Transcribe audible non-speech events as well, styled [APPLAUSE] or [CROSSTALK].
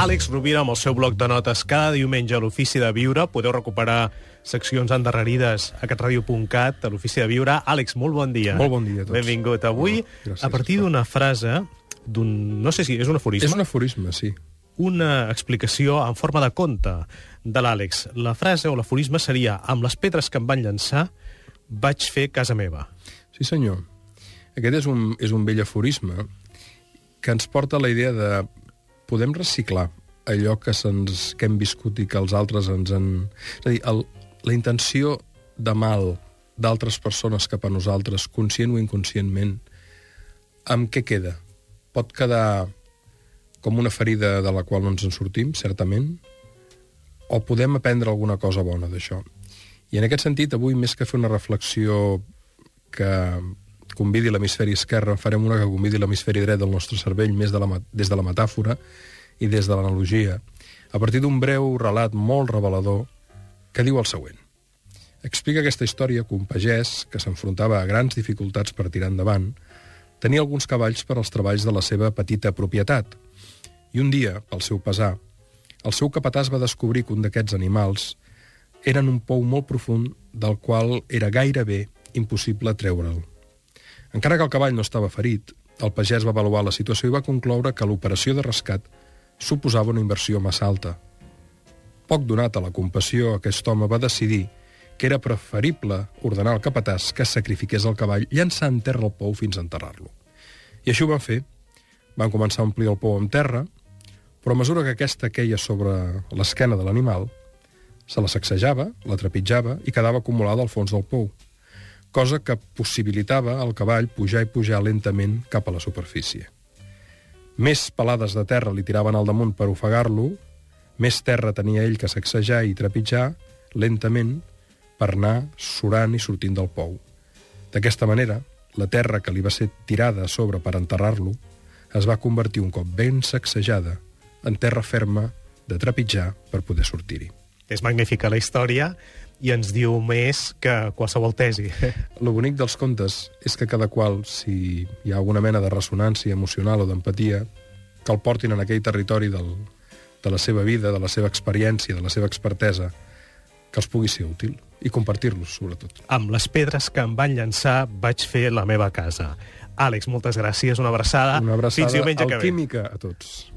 Àlex Rovira amb el seu bloc de notes cada diumenge a l'Ofici de Viure. Podeu recuperar seccions endarrerides a catradio.cat, a l'Ofici de Viure. Àlex, molt bon dia. Molt bon dia a tots. Benvingut. Avui, Gràcies. a partir d'una frase, d'un... no sé si és un aforisme, És un aforisme, sí. una explicació en forma de conte de l'Àlex. La frase o l'aforisme seria amb les pedres que em van llançar vaig fer casa meva. Sí, senyor. Aquest és un, és un vell aforisme que ens porta a la idea de podem reciclar allò que, que hem viscut i que els altres ens han... És a dir, el, la intenció de mal d'altres persones cap a nosaltres, conscient o inconscientment, amb què queda? Pot quedar com una ferida de la qual no ens en sortim, certament, o podem aprendre alguna cosa bona d'això? I en aquest sentit, avui, més que fer una reflexió que convidi l'hemisferi esquerre, farem una que convidi l'hemisferi dret del nostre cervell més de la, des de la metàfora i des de l'analogia, a partir d'un breu relat molt revelador que diu el següent. Explica aquesta història que un pagès, que s'enfrontava a grans dificultats per tirar endavant, tenia alguns cavalls per als treballs de la seva petita propietat. I un dia, pel seu pesar, el seu capatàs va descobrir que un d'aquests animals era en un pou molt profund del qual era gairebé impossible treure'l. Encara que el cavall no estava ferit, el pagès va avaluar la situació i va concloure que l'operació de rescat suposava una inversió massa alta. Poc donat a la compassió, aquest home va decidir que era preferible ordenar al capatàs que sacrifiqués el cavall llançant en terra el pou fins a enterrar-lo. I així ho van fer. Van començar a omplir el pou amb terra, però a mesura que aquesta queia sobre l'esquena de l'animal, se la sacsejava, la trepitjava i quedava acumulada al fons del pou, cosa que possibilitava al cavall pujar i pujar lentament cap a la superfície. Més pelades de terra li tiraven al damunt per ofegar-lo, més terra tenia ell que sacsejar i trepitjar lentament per anar surant i sortint del pou. D'aquesta manera, la terra que li va ser tirada a sobre per enterrar-lo es va convertir un cop ben sacsejada en terra ferma de trepitjar per poder sortir-hi. És magnífica la història i ens diu més que qualsevol tesi. [LAUGHS] Lo bonic dels contes és que cada qual, si hi ha alguna mena de ressonància emocional o d'empatia, que el portin en aquell territori del, de la seva vida, de la seva experiència, de la seva expertesa, que els pugui ser útil i compartir-los, sobretot. amb les pedres que em van llançar vaig fer la meva casa. Àlex, moltes gràcies, una abraçada. Una abraçada Fins diumenge que ve. alquímica a tots.